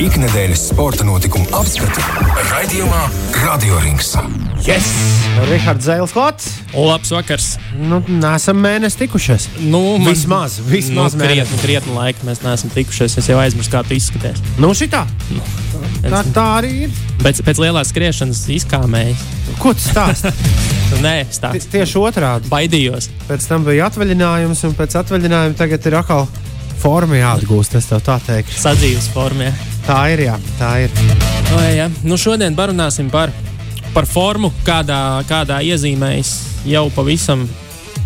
Ikdienas sporta notikumu apskati raidījumā Radio Rings. Yes! Rihards Zēls klāts. Labs vakars. Nu, nesam mēnesi tikušies. Nu, man- vismaz, vismaz nu, krietni, krietni laika mēs neesam tikušies. Es jau aizmirsu, kā tu izskaties. Nu, šitā. Tā, tā arī ir. Pēc, pēc lielās skriešanas izkāmēji. Ko tu stāsti? Nē, Ti- stāsts. Tieši otrādi. Baidījos. Pēc tam bija atvaļinājums, un pēc atvaļinājuma tagad ir atkal forma jāatgūst. Es tev tā teikšu. Sadzīves formē. Tā ir, jā, tā ir. O, jā. Nu, šodien parunāsim par, par formu, kādā, kādā iezīmējas jau pavisam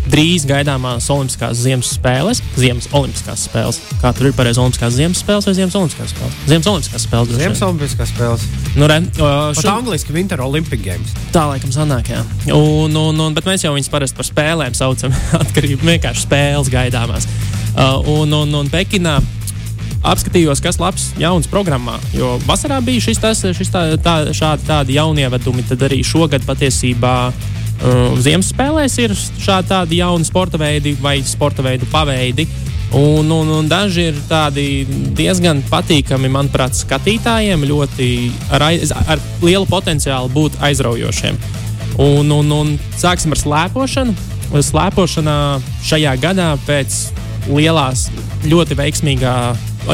drīz gaidāmās Olimpiskās ziemas spēles. Ziemas Olimpiskās spēles. Kā tur ir pareizi Olimpiskās ziemas spēles vai Ziemas Olimpiskās spēles? Ziemas Olimpiskās spēles. Ziemas Olimpiskās spēles. Nu, re, Pat šo- angliski Winter Olympic Games. Tā laikam sanāk, jā. Un, un, un, bet mēs jau viņus parasti par spēlēm saucam. Atkarībā no vienkārši spēles gaidāmās. Uh, un, un, un Pekinā apskatījos, kas labs jauns programmā. Jo vasarā bija šis, tas, šis tā, tā, šādi tādi jaunievedumi, tad arī šogad patiesībā. Uh, Ziemas spēlēs ir šādi tādi jauni sporta veidi vai sporta veidu paveidi. Un, un, un daži ir tādi diezgan patīkami, manuprāt, skatītājiem, ļoti ar, aiz, ar lielu potenciālu būt aizraujošiem. Un, un, un sāksim ar slēpošanu. Slēpošanā šajā gadā pēc lielās, ļoti veiksmīgā,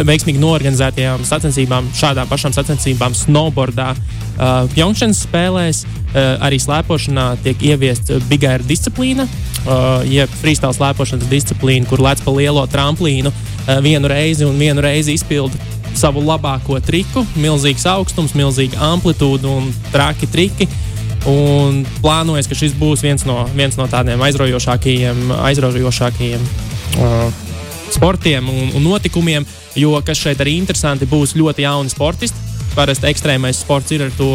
veiksmīgi norganizētajām sacensībām, šādām pašām sacensībām, snowboardā, uh, Pjongčānas spēlēs, uh, arī slēpošanā tiek ieviesta big air disciplīna, uh, jeb freestyle slēpošanas disciplīna, kur lec pa lielo tramplīnu uh, vienu reizi un vienu reizi izpilda savu labāko triku. Milzīgs augstums, milzīga amplitūda un traki triki. Un plānojas, ka šis būs viens no, viens no tādiem aizraujošākajiem, aizraujošākajiem uh, sportiem un, un notikumiem. Jo kas šeit arī interesanti būs ļoti jauni sportisti. Parasti ekstrēmais sports ir ar to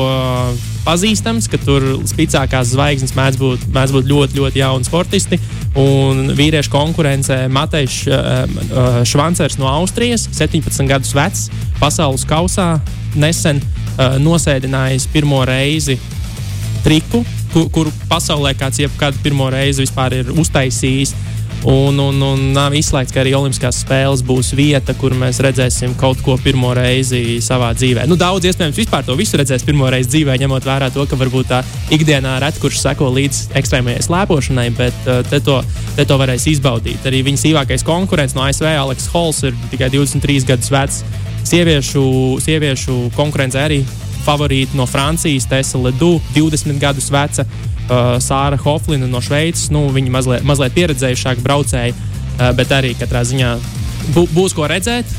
pazīstams, ka tur spēcīgākās zvaigznes mēdz būt, mēdz būt ļoti, ļoti jauni sportisti. Un vīriešu konkurencē Matejs uh, Švancers no Austrijas, 17 gadus vecs, pasaules kausā nesen uh, nosēdinājis pirmo reizi triku, kur, kuru pasaulē kāds jebkad pirmo reizi vispār ir uztaisījis. Un, un, un nav izslēgts, ka arī Olimpiskās spēles būs vieta, kur mēs redzēsim kaut ko pirmo reizi savā dzīvē. Nu, daudz iespējams vispār to visu redzēs pirmo reizi dzīvē, ņemot vērā to, ka varbūt tā ikdienā reti kurš seko līdz ekstrēmajai slēpošanai, bet uh, te, to, te to varēs izbaudīt. Arī viņas īvākais konkurents no ASV, Aleks Hols, ir tikai 23 gadus vecs. Sieviešu, sieviešu konkurencē arī favorīti no Francijas, Tessa Ledu, 20 gadus veca, uh, Sāra Hoflina no Šveices. Nu, viņa mazliet, mazliet pieredzējušāka braucēja, uh, bet arī katrā ziņā bū, būs ko redzēt.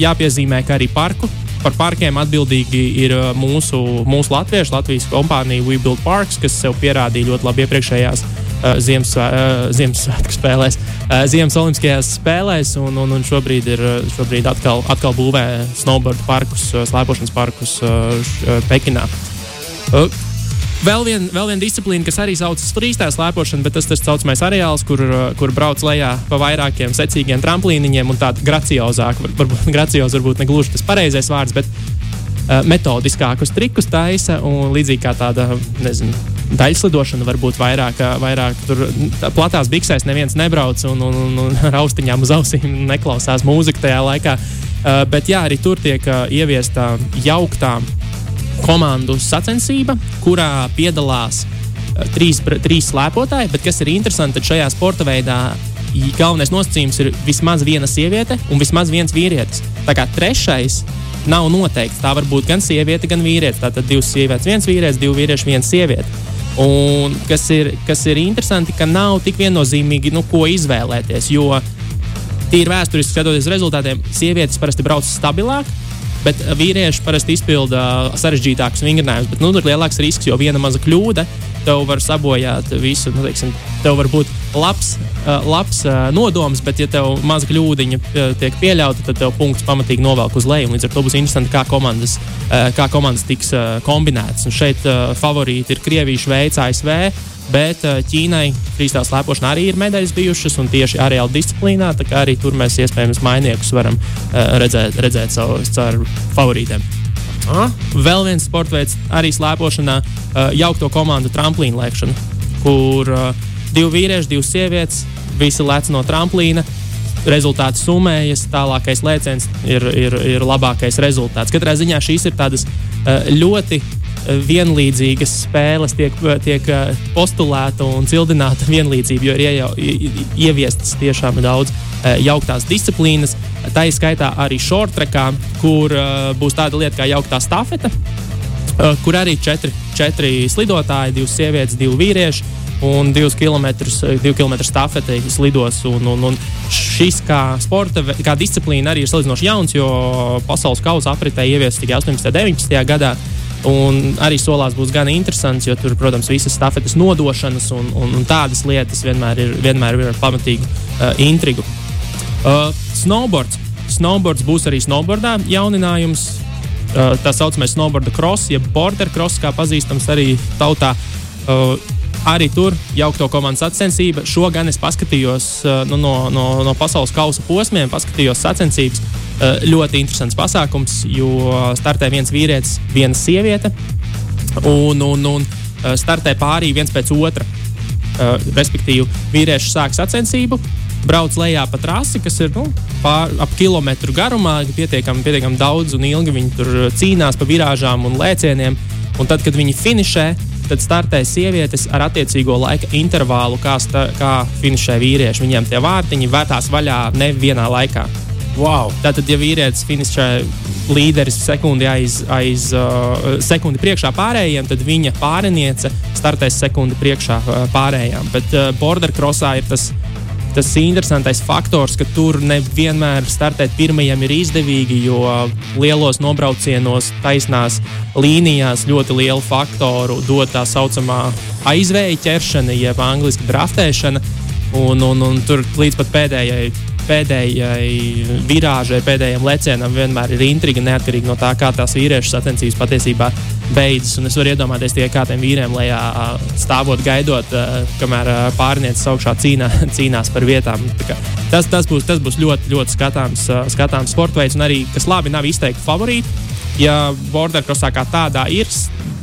Jāpiezīmē, ka arī parku. Par parkiem atbildīgi ir uh, mūsu, mūsu latviešu, Latvijas kompānija WeBuild Parks, kas sev pierādīja ļoti labi iepriekšējās uh, Ziemassvētku uh, Ziemassvētku spēlēs, uh, Ziemas Olimpiskajās spēlēs, un, un, un šobrīd ir šobrīd atkal, atkal būvē snowboard parkus, slēpošanas parkus Pekinā. Vēl viena vien disciplīna, kas arī saucas freestyle slēpošana, bet tas ir tā saucamais areāls, kur, kur brauc lejā pa vairākiem secīgiem tramplīniņiem un tāda graciozāka, var- varbūt gracioza varbūt ne gluži tas pareizais vārds, bet uh, metodiskākus trikus taisa un līdzīgi kā tāda, nezinu, daļslidošana varbūt vairāk, uh, vairāk tur tā platās biksēs neviens nebrauc un, un, un, un ar austiņām uz ausīm neklausās mūziku tajā laikā. Uh, bet jā, arī tur tiek uh, ieviesta jauktā komandu sacensība, kurā piedalās uh, trīs, trīs slēpotāji. Bet kas ir interesanti, šajā sporta veidā galvenais nosacījums ir vismaz viena sieviete un vismaz viens vīrietis. Tā kā trešais nav noteikts. Tā var būt gan sieviete, gan vīrietis. Tātad divas sievietes, viens vīrietis, divi vīrieši, viena sieviete. Un kas ir, kas ir interesanti, ka nav tik viennozīmīgi, nu, ko izvēlēties. Jo tīri vēsturiski skatoties rezultātiem, sievietes parasti brauc stabilāk. Bet vīrieši parasti izpilda sarežģītākus vingrinājumus. Bet nu, tur ir lielāks risks, jo viena maza kļūda tev var sabojāt visu. Nu, teiksim, tev var būt labs, uh, labs uh, nodoms, bet, ja tev maza kļūdiņa uh, tiek pieļauta, tad tev punkts pamatīgi novelk uz leju. Līdz ar to būs interesanti, kā komandas, kā komandas tiks kombinētas. Un šeit favorīti ir Krievija, Šveice, ASV. Bet Ķīnai freestyle slēpošanā arī ir medaļas bijušas, un tieši areāla disciplīnā. Tā kā arī tur mēs iespējams mainiekus varam redzēt, redzēt savu, caur favorītiem. Ah? Vēl viens sports veids, arī slēpošanā, uh, jaukto komandu tramplīnu lēkšana, kur uh, divi vīrieši, divas sievietes, visi lec no tramplīna. rezultāti summējas, tālākais lēciens ir, ir, ir labākais rezultāts. Katrā ziņā šīs ir tādas uh, ļoti vienlīdzīgas spēles, tiek, tiek postulēta un cildināta vienlīdzība, jo ir iejau, ieviestas tiešām daudz jauktās disciplīnas. Tā ir skaitā arī shortrekā, kur būs tāda lieta kā jauktā stafeta, kur arī četri, četri slidotāji, divas sievietes, divi vīrieši un 2 km, 2 km stafeti slidos. Un, un, un šis kā sporta kā disciplīna arī ir salīdzinoši jauns, jo pasaules kausa apritē ieviestas tikai 18. un 19. gadā. Un arī solās būs gan interesants, jo tur, protams, visas stafetes nodošanas un, un, un tādas lietas vienmēr ir, vienmēr ir ar pamatīgu uh, intrigu. Uh, snowboards. Snowboards būs arī snowboardā jauninājums. Uh, tā saucamais snowboard cross, jeb border cross, kā pazīstams arī tautā. Uh, Arī tur jaukto komandas sacensība. Šo gan es paskatījos uh, nu, no, no, no pasaules kausa posmiem, paskatījos sacensības. Uh, ļoti interesants pasākums, jo startē viens vīrietis, viena sieviete. Un, un, un uh, startē pārī viens pēc otra. Respektīvi, vīrieši sāk sacensību, brauc lejā pa trasi, kas ir nu, pār, ap kilometru garumā, pietiekami, pietiekami daudz un ilgi. Viņi tur cīnās pa virāžām un lēcieniem. Un tad, kad viņi finišē, tad startē sievietes ar attiecīgo laika intervālu, kā, sta, kā finišē vīrieši. Viņiem tie vārtiņi vērtās vaļā nevienā laikā. Wow. Tātad, ja vīrietis finišē līderis sekundi aiz, aiz uh, sekundi priekšā pārējiem, tad viņa pāriniece startēs sekundi priekšā uh, pārējām. Bet uh, border crossā ir tas tas interesantais faktors, ka tur nevienmēr startēt pirmajam ir izdevīgi, jo lielos nobraucienos, taisnās līnijās ļoti lielu faktoru dod tā saucamā aizvēja ķeršana, jeb angļuiski draftēšana. Un, un, un tur līdz pat pēdējai pēdējai virāžai, pēdējiem lecienam vienmēr ir intriga, neatkarīgi no tā, kā tās vīriešu sacensības patiesībā beidzas. Un es varu iedomāties tikai kādiem vīriem lejā stāvot, gaidot, kamēr pārniecis augšā cīnā, cīnās par vietām. Tas, tas, būs, tas būs ļoti, ļoti skatāms, skatāms sporta veids, un arī, kas labi, nav izteikti favorīti. Ja bordercrossā kā tādā ir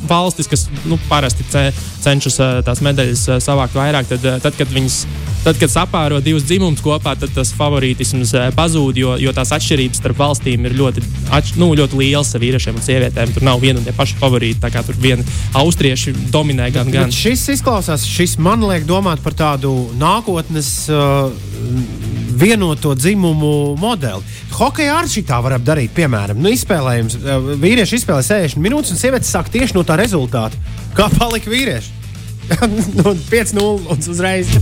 valstis, kas nu, parasti cenšas tās medaļas savākt vairāk, tad, tad kad viņas Tad, kad sapāro divus dzimumus kopā, tad tas favorītisms eh, pazūd, jo, jo tās atšķirības starp valstīm ir ļoti, atš, nu, ļoti lielas ar vīriešiem un sievietēm. Tur nav viena un tie paši favorīti. Tā kā tur viena austrieši dominē gan. gan. Bet šis izklausās, šis man liek domāt par tādu nākotnes. Uh, vienoto dzimumu modeli. Hokeja arī šī tā var darīt. Piemēram, nu, izspēlējums. Uh, vīrieši izspēlē 60 minūtes, un sievietes sāk tieši no tā rezultāta. Kā palika vīrieši? nu, 5-0 un uzreiz.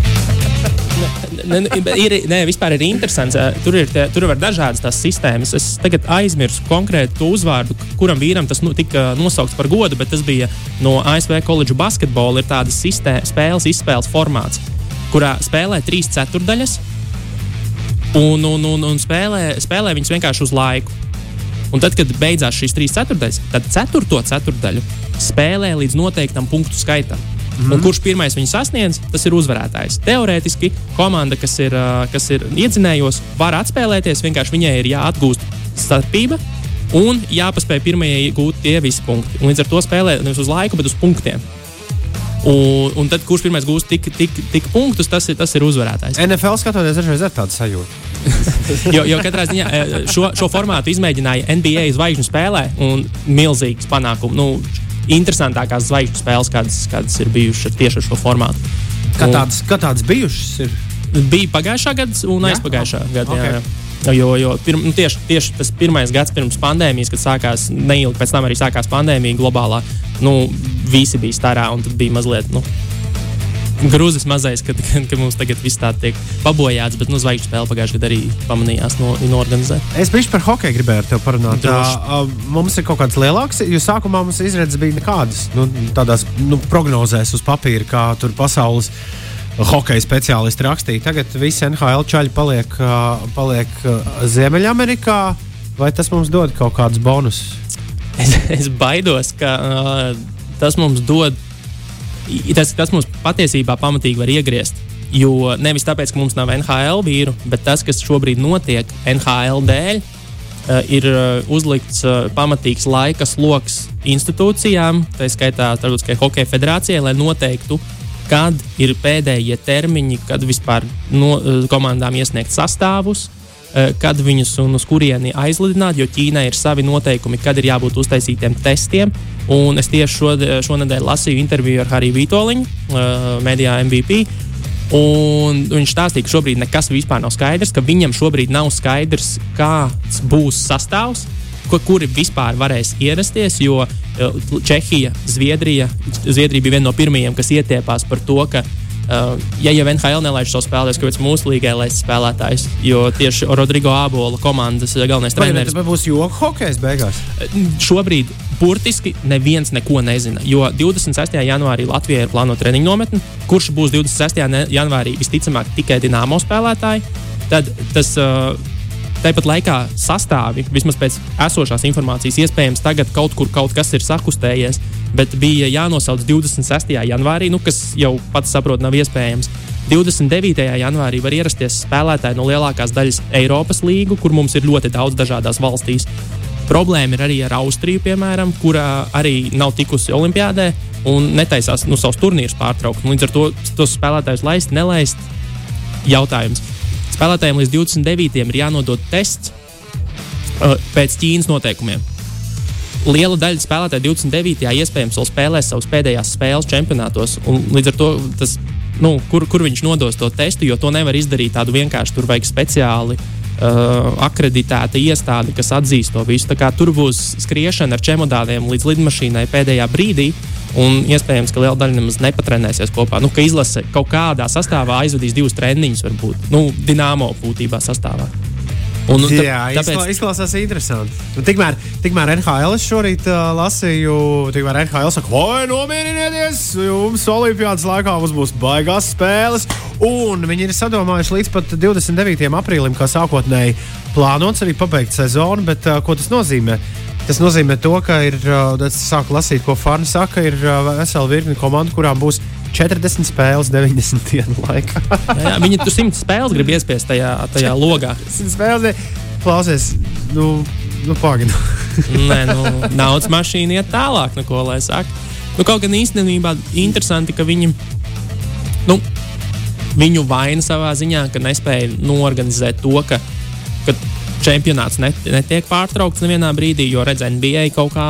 Ne, ne, ir, nē, vispār ir interesants. Tur ir, tur ir dažādas tās sistēmas. Es tagad aizmirsu konkrētu uzvārdu, kuram vīram tas nu, tika nosaukts par godu, bet tas bija no ASV koledžu basketbola. Ir tādas sistēmas, spēles izspēles formāts, kurā spēlē trīs ceturdaļas. Un, un, un, un spēlē, spēlē viņas vienkārši uz laiku. Un tad, kad beidzās šīs trīs ceturdaļas, tad ceturto ceturdaļu spēlē līdz noteiktam punktu skaitam. Mm. Un kurš pirmais viņu sasniedz, tas ir uzvarētājs. Teorētiski komanda, kas ir, kas ir iedzinējos, var atspēlēties. Vienkārši viņai ir jāatgūst starpība un jāpaspēj pirmajai gūt tie visi punkti. Un līdz ar to spēlē nevis uz laiku, bet uz punktiem. Un, un tad, kurš pirmais gūs tik, tik, tik punktus, tas ir, tas ir uzvarētājs. NFL skatoties, dažreiz ir tāda sajūta. jo, jo katrā ziņā šo, šo formātu izmēģināja NBA zvaigžņu spēlē un milzīgs panākums. Nu, interesantākās zvaigžņu spēles, kādas, kādas ir bijušas tieši ar šo formātu. Kā tādas, kā tādas bijušas? Ir? Bija pagājušā gada un aizpagājušā gada. Okay. Jā, jā. Jo, jo pirm, nu, tieši, tieši tas pirmais gads pirms pandēmijas, kad sākās neilgi pēc tam arī sākās pandēmija globālā, nu, visi bija starā un tad bija mazliet. Nu, grūzis mazais, kad, kad, kad mums tagad viss tā tiek pabojāts, bet nu, zvaigžņu spēle pagājušajā gadā arī pamanījās no, norganizēt. Es biju par hokeju gribēju ar tevi parunāt. Tā, mums ir kaut kāds lielāks, jo sākumā mums izredzes bija nekādas nu, tādās nu, prognozēs uz papīra, kā tur pasaules. Hokeja speciālisti rakstīja, tagad visi NHL čaļi paliek, paliek Ziemeļamerikā. Vai tas mums dod kaut kādus bonusus? Es, es baidos, ka uh, tas mums dod tas, tas mums patiesībā pamatīgi var iegriezt. Jo nevis tāpēc, ka mums nav NHL vīru, bet tas, kas šobrīd notiek NHL dēļ, uh, ir uh, uzlikts uh, pamatīgs laika sloks institūcijām, tā skaitā Starptautiskajai hokeja federācijai, lai noteiktu, kad ir pēdējie termiņi, kad vispār no, komandām iesniegt sastāvus, kad viņus un uz kurieni aizlidināt, jo Ķīnai ir savi noteikumi, kad ir jābūt uztaisītiem testiem. Un es tieši šo, šonadēļ lasīju interviju ar Hariju Vitoļņu, uh, medijā MVP. Un viņš stāstīja, ka šobrīd nekas vispār nav skaidrs, ka viņam šobrīd nav skaidrs, kāds būs sastāvs, ko, kuri vispār varēs ierasties. Jo Čehija, Zviedrija, Zviedrija bija viena no pirmajiem, kas ietiepās par to, ka ja jau NHL nelaiž savu spēlētājus, kāpēc mūsu līgai laist spēlētājus? Jo tieši Rodrigo Abola komandas galvenais treneris. Vai būs joku hokejs beigās? Šobrīd burtiski neviens neko nezina. Jo 26. janvārī Latvijā ir plānota treniņu nometne, kurš būs 26. janvārī visticamāk tikai Dienāmo spēlētāji. Tad tas uh, Tāpat laikā sastāvi, vismaz pēc esošās informācijas, iespējams, tagad kaut kur kaut kas ir sakustējies, bet bija jānosauc 26. janvārī, nu, kas jau pats saprot, nav iespējams. 29. janvārī var ierasties spēlētāji no lielākās daļas Eiropas līgu, kur mums ir ļoti daudz dažādās valstīs. Problēma ir arī ar Austriju, piemēram, kurā arī nav tikusi Olimpijādē un netaisās nu, savus turnīrus pārtraukt. Līdz ar to tos spēlētājus laist, nelaist. Jautājums Spēlētājiem līdz 29. ir jānodod tests uh, pēc Ķīnas noteikumiem. Liela daļa spēlētāju 29. iespējams vēl spēlēs savas pēdējās spēles čempionātos. Līdz ar to tas, nu, kur, kur viņš nodos to testu, jo to nevar izdarīt tādu vienkārši. Tur vajag speciāli uh, akreditēta iestāde, kas atzīst to visu. Tur būs skriešana ar čemodāniem līdz lidmašīnai pēdējā brīdī. Un iespējams, ka liela daļa nemaz nepatrenēsies kopā. Nu, ka izlase kaut kādā sastāvā aizvadīs divus treniņus, varbūt nu, dināmo būtībā sastāvā. Un, tā, Jā, tāpēc... izklausās interesanti. Nu, tikmēr, tikmēr NHL es šorīt uh, lasīju, tikmēr NHL saka, vai nomierinieties, jums Olimpijas laikā mums būs baigās spēles. Un viņi ir sadomājuši līdz pat 29. aprīlim, kā sākotnēji plānots arī pabeigt sezonu. Bet, uh, ko tas nozīmē? Tas nozīmē, to, ka ir, es sāku lasīt, ko Fārns saka, ir vesela virkne komandu, kurām būs 40 spēles 90 dienu laikā. jā, viņi tur 100 spēles grib iespiest tajā, tajā logā. 100 spēles, klausies, nu, nu pagaidi. Nē, nu, naudas mašīna iet tālāk, nu, ko lai saka. Nu, kaut gan īstenībā interesanti, ka viņi, nu, viņu vaina savā ziņā, ka nespēja norganizēt to, ka, ka čempionāts net, netiek pārtraukts nevienā brīdī, jo redz, NBA kaut kā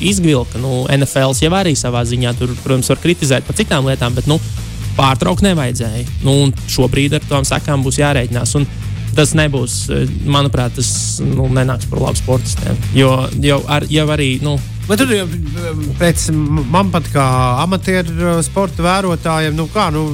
izvilka. Nu, NFL jau arī savā ziņā tur, protams, var kritizēt par citām lietām, bet nu, pārtraukt nevajadzēja. Nu, šobrīd ar tām sekām būs jārēķinās. Un tas nebūs, manuprāt, tas nu, nenāks par labu sportistiem. Jo jau, ar, jau arī. Nu, Bet tur pēc man pat kā amatieru sporta vērotājiem, nu kā nu,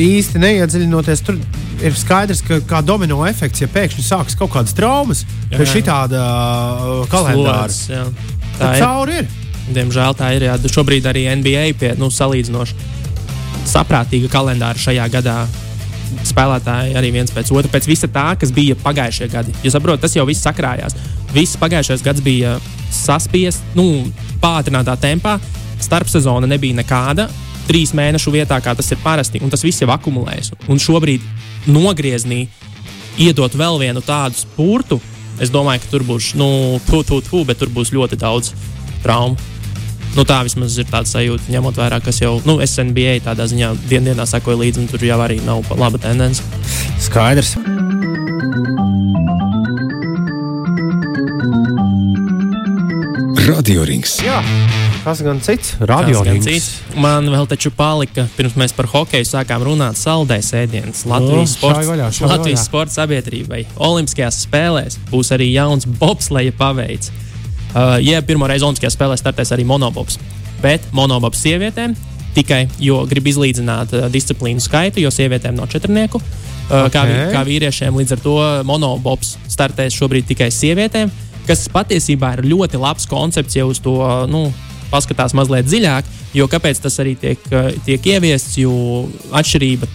īsti neiedziļinoties, tur ir skaidrs, ka kā domino efekts, ja pēkšņi sākas kaut kādas traumas, pēc šī tāda uh, kalendāra. Slods, tā ir. Cauri ir. Diemžēl tā ir. Jā. Šobrīd arī NBA pie nu, salīdzinoši saprātīga kalendāra šajā gadā. Spēlētāji arī viens pēc otra, pēc visa tā, kas bija pagājušajā gadā. Jūs saprotat, tas jau viss sakrājās. Viss pagājušais gads bija saspiests, nu, pātrinātā tempā. Starpsezona nebija nekāda trīs mēnešu vietā, kā tas ir parasti, un tas viss jau akumulējas. Un šobrīd nogrieznī iedot vēl vienu tādu spurtu, es domāju, ka tur būs, nu, tu, tu, tu, bet tur būs ļoti daudz traumu. Nu, tā vismaz ir tāda sajūta, ņemot vērā, kas jau nu, SNBA tādā ziņā dien dienā sekoja līdzi, un tur jau arī nav laba tendence. Skaidrs. Radio rings. Jā. Kas gan cits? Radio cits. Man vēl taču palika, pirms mēs par hokeju sākām runāt, saldais ēdiens Latvijas, oh, sports, vaļā, Latvijas vaļā. sporta sabiedrībai. Olimpiskajās spēlēs būs arī jauns bobsleja paveids. Uh, ja pirmo reizi Olimpiskajās spēlēs startēs arī monobobs, bet monobobs sievietēm tikai, jo grib izlīdzināt uh, disciplīnu skaitu, jo sievietēm nav četrnieku. Uh, okay. kā, kā vīriešiem līdz ar to monobobs startēs šobrīd tikai sievietēm, kas patiesībā ir ļoti labs koncepts jau uz to nu, paskatās mazliet dziļāk, jo kāpēc tas arī tiek, eh, tiek ieviests, jo atšķirība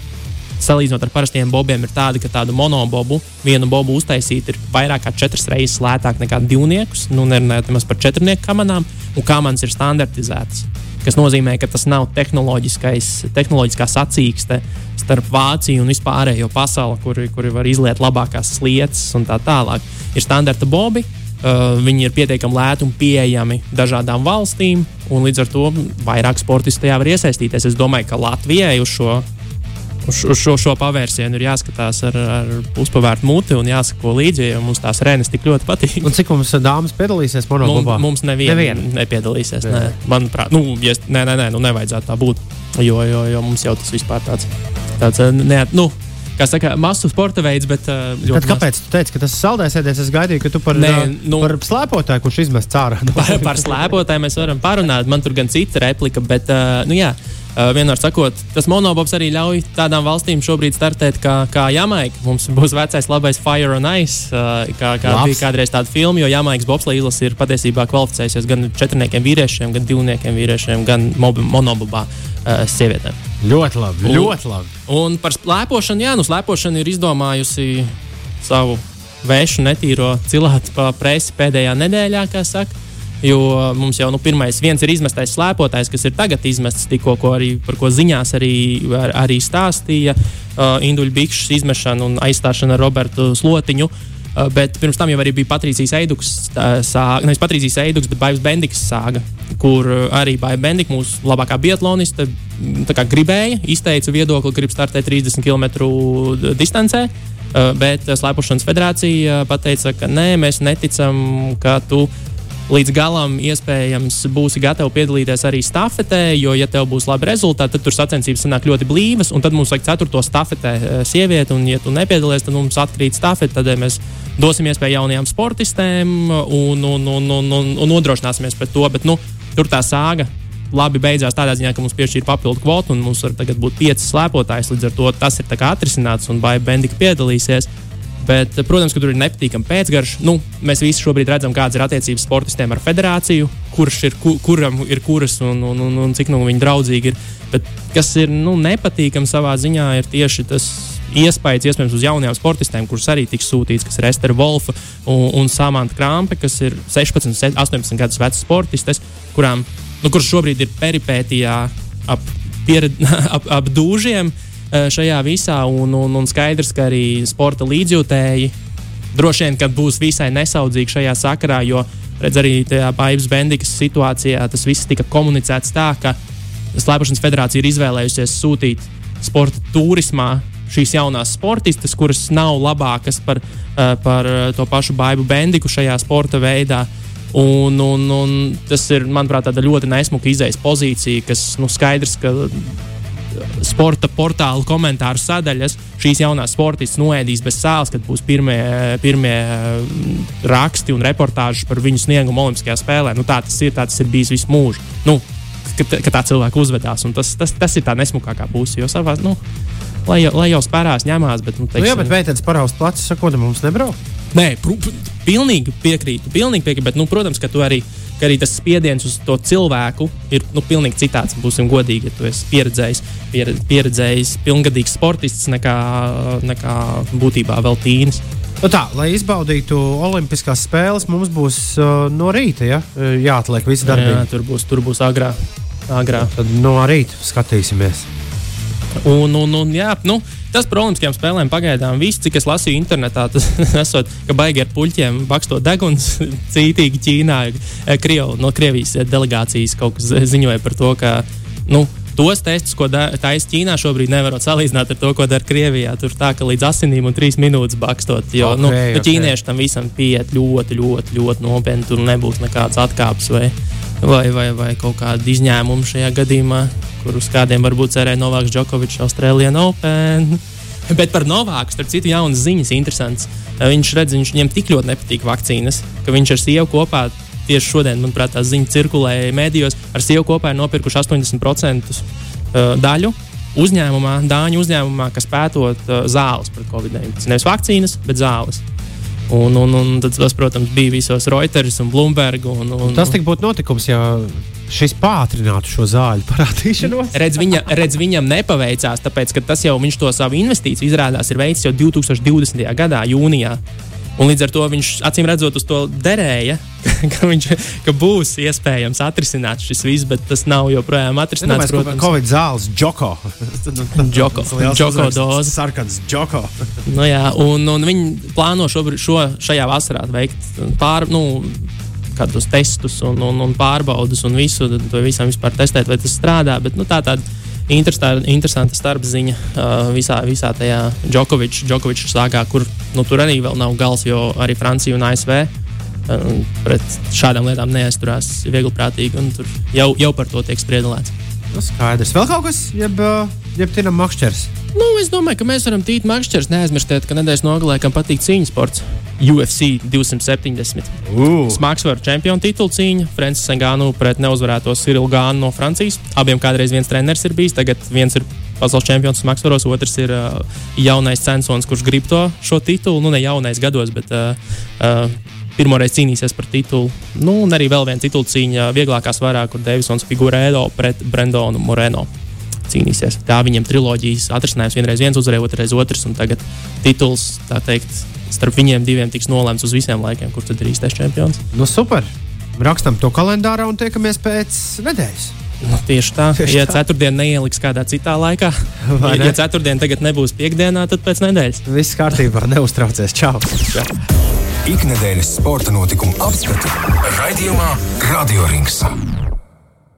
salīdzinot ar parastiem bobiem, ir tāda, ka tādu monobobu, vienu bobu uztaisīt ir vairāk kā četras reizes lētāk nekā divniekus. Nu, nerunājot par četrnieku kamanām, un kamanas ir standartizētas. Tas nozīmē, ka tas nav tehnoloģiskā sacīkste starp Vāciju un vispārējo pasauli, kuri, kuri var izliet labākās lietas un tā tālāk. Ir standarta bobi, Uh, viņi ir pietiekami lēti un pieejami dažādām valstīm, un līdz ar to vairāk sportisti tajā var iesaistīties. Es domāju, ka Latvijai uz šo, uz šo, šo, šo pavērsienu ir jāskatās ar, ar uzpavērtu muti un jāsako līdzi, jo mums tās rēnas tik ļoti patīk. Un cik mums dāmas piedalīsies monoklubā? Mums, mums neviena, neviena. nepiedalīsies. Nē. Manuprāt, nu, ja, nē, nē, nē, nu nevajadzētu tā būt, jo, jo, jo mums jau tas vispār tāds, tāds ne, nu, saka, masu sporta veids. Bet, uh, bet kāpēc tu teici, ka tas ir saldējs ēdiens? Es gaidīju, ka tu par, Nē, nu, par slēpotāju, kurš izmest ārā. par, par slēpotāju mēs varam parunāt. Man tur gan cita replika, bet, uh, nu jā. Vienmēr sakot, tas monobobs arī ļauj tādām valstīm šobrīd startēt kā, kā Jamaika. Mums būs vecais labais Fire on Ice, kā, kā Labs. bija kādreiz tāda filma, jo Jamaikas izlase ir patiesībā kvalificējusies gan četrniekiem vīriešiem, gan divniekiem vīriešiem, gan monobobā sievietēm. Ļoti labi. Un, ļoti labi. Un par slēpošanu, jā, nu slēpošana ir izdomājusi savu vēšu netīro cilātu pa presi pēdējā nedēļā, kā saka. Jo mums jau nu, pirmais ir izmestais slēpotājs, kas ir tagad izmests, tikko ko arī, par ko ziņās arī, ar, arī stāstīja. Uh, Induļu bikšu izmešana un aizstāšana ar Robertu Slotiņu. Uh, bet pirms tam jau bija Patrīcijas Eiduks sāga, nevis Patrīcijas Eiduks, bet Baivas Bendikas sāga, kur arī Baiva Bendika, mūsu labākā biatloniste, gribēja, izteica viedokli, grib startēt 30 km distancē. Uh, bet Slēpošanas federācija pateica, ka nē, mēs neticam, ka tu līdz galam iespējams būsi gatavs piedalīties arī stafetē, jo, ja tev būs labi rezultāti, tad tur sacensības sanāk ļoti blīvas, un tad mums vajag ceturto stafetē eh, sievieti, un, ja tu nepiedalies, tad mums atkrīt stafete, tad mēs dosim iespēju jaunajām sportistēm un, un, un, un, un, un nodrošināsimies pret to. Bet, nu, tur tā sāga labi beidzās tādā ziņā, ka mums piešķīra papildu kvotu, un mums var tagad būt pieci slēpotājs. Līdz ar to tas ir atrisināts, un Baija Bendika piedalīsies. Bet, protams, ka tur ir nepatīkami pēcgarš. Nu, mēs visi šobrīd redzam, kādas ir attiecības sportistiem ar federāciju, kurš ir ku, kuram ir kuras un, un, un, un cik nu viņi draudzīgi ir. Bet kas ir nu, nepatīkami savā ziņā, ir tieši tas iespējas iespējams uz jaunajām sportistēm, kuras arī tiks sūtīts, kas ir Estera Wolfa un, un Samanta Krampe, kas ir 16, 18 gadus vecas sportistes, kurām, nu, kuras šobrīd ir peripētijā ap, piered, ap, ap dūžiem. Eh, šajā visā, un, un, un skaidrs, ka arī sporta līdzjūtēji droši vien būs visai nesaudzīgi šajā sakarā, jo redz arī tajā Baibas Bendikas situācijā tas viss tika komunicēts tā, ka Slēpošanas federācija ir izvēlējusies sūtīt sporta turismā šīs jaunās sportistes, kuras nav labākas par, eh, par to pašu Baibu Bendiku šajā sporta veidā. Un, un, un tas ir, manuprāt, ļoti nesmuka izējas pozīcija, kas nu, skaidrs, ka sporta portālu komentāru sadaļas šīs jaunās sportistas noēdīs bez sāls, kad būs pirmie, pirmie mm, raksti un reportāžas par viņu sniegumu Olimpiskajā spēlē. Nu, tā tas ir, tā tas ir bijis visu mūžu. Nu, ka, ka tā cilvēka uzvedās, un tas, tas, tas ir tā nesmukākā puse. Jo savā, nu, lai, lai jau spērās, ņemās. Bet, nu, teiksim, nu, jā, bet vērtēts paraust plecs, sakot, mums nebrauc. Nē, pr pilnīgi piekrītu. Pilnīgi piekrītu bet, nu, protams, ka tu arī ka arī tas spiediens uz to cilvēku ir nu, pilnīgi citāds. Būsim godīgi, ja tu esi pieredzējis, pieredzējis pilngadīgs sportists nekā, nekā būtībā vēl tīnis. Nu tā, lai izbaudītu Olimpiskās spēles, mums būs uh, no rīta ja? jāatliek visi darbi. Jā, tur būs, tur būs agrā. agrā. Tad no rīta skatīsimies. Un, un, un, jā, nu, tas par olimpiskajām spēlēm pagaidām viss, cik es lasīju internetā, tas esot, ka baigi ar puķiem bakstot deguns cītīgi Ķīnā. Kriev, no Krievijas delegācijas kaut kas ziņoja par to, ka. Nu, tos testus, ko taisa Ķīnā, šobrīd nevarat salīdzināt ar to, ko dara Krievijā. Tur tā, ka līdz asinīm un trīs minūtes bakstot. Jo okay, nu, okay. nu, ķīnieši tam visam pieiet ļoti, ļoti, ļoti nopietni. Tur nebūs nekāds atkāpes vai, vai, vai, vai kaut kāda izņēmuma šajā gadījumā kurus kādiem varbūt cerēja Novāks Džokovičs, Austrālijā Open. Bet par Novāku, starp citu, jaunas ziņas, interesants. Viņš redz, viņš viņam tik ļoti nepatīk vakcīnas, ka viņš ar sievu kopā tieši šodien, manuprāt, tā ziņa cirkulēja mēdījos, ar sievu kopā ir nopirkuši 80% daļu uzņēmumā, Dāņu uzņēmumā, kas pētot uh, zāles pret covid-19. Nevis vakcīnas, bet zāles. Un, un, un tas, protams, bija visos Reuters un Bloomberg. Un, un, tas tik būtu notikums, ja šis pātrinātu šo zāļu parādīšanos. redz, viņa, redz, viņam nepaveicās, tāpēc ka tas jau viņš to savu investīciju izrādās ir veicis jau 2020. gadā, jūnijā. Un līdz ar to viņš acīm redzot uz to derēja, ka, viņš, ka būs iespējams atrisināt šis viss, bet tas nav joprojām atrisināts. Nedomāju, protams, Covid zāles Džoko. Džoko, Džoko dozes. Sarkans Džoko. nu, jā, un, un viņi plāno šobrīd, šo, šajā vasarā veikt pār, nu, kādus testus un, un, un pārbaudus un visu, to visam vispār testēt, vai tas strādā. Bet, nu, tā tāda interesanta starpziņa uh, visā, visā tajā Džokoviča sākā, kur nu, tur arī vēl nav gals, jo arī Francija un ASV uh, pret šādām lietām neaizturās viegli prātīgi, un tur jau, jau par to tiek spriedelēts. Nu, skaidrs. Vēl kaut kas, jeb, jeb tinam makšķers. Nu, es domāju, ka mēs varam tīt makšķers. Neaizmirstiet, ka nedēļas nogalē, kam patīk cīņas sports. UFC 270. Uh. Smagsvaru čempionu titulu cīņa. Francis Engānu pret neuzvarēto Cirilu Gānu no Francijas. Abiem kādreiz viens treneris ir bijis, tagad viens ir pasaules čempions smagsvaros, otrs ir uh, jaunais censons, kurš grib to šo titulu. Nu, ne jaunais gados, bet uh, uh, pirmoreiz cīnīsies par titulu. Nu, un arī vēl viena titula cīņa vieglākā svarā, kur Davisons Figurēdo pret Brendonu Moreno cīnīsies. Tā viņam triloģijas atrisinājums vienreiz viens, uzvarēja otrais otrs, un tagad tituls, tā teikt, starp viņiem diviem tiks nolēmts uz visiem laikiem, kurš tad ir īstais čempions. Nu, super! Rakstam to kalendārā un tiekamies pēc nedēļas. Nu, tieši tā. Tieši ja ceturtdiena neieliks kādā citā laikā, ja, ne? ja ceturtdiena tagad nebūs piekdienā, tad pēc nedēļas. Viss kārtībā, neuztraucies. Čau! Čau. Ikdienas sporta notikumu apskatu raidījumā Radio Rings.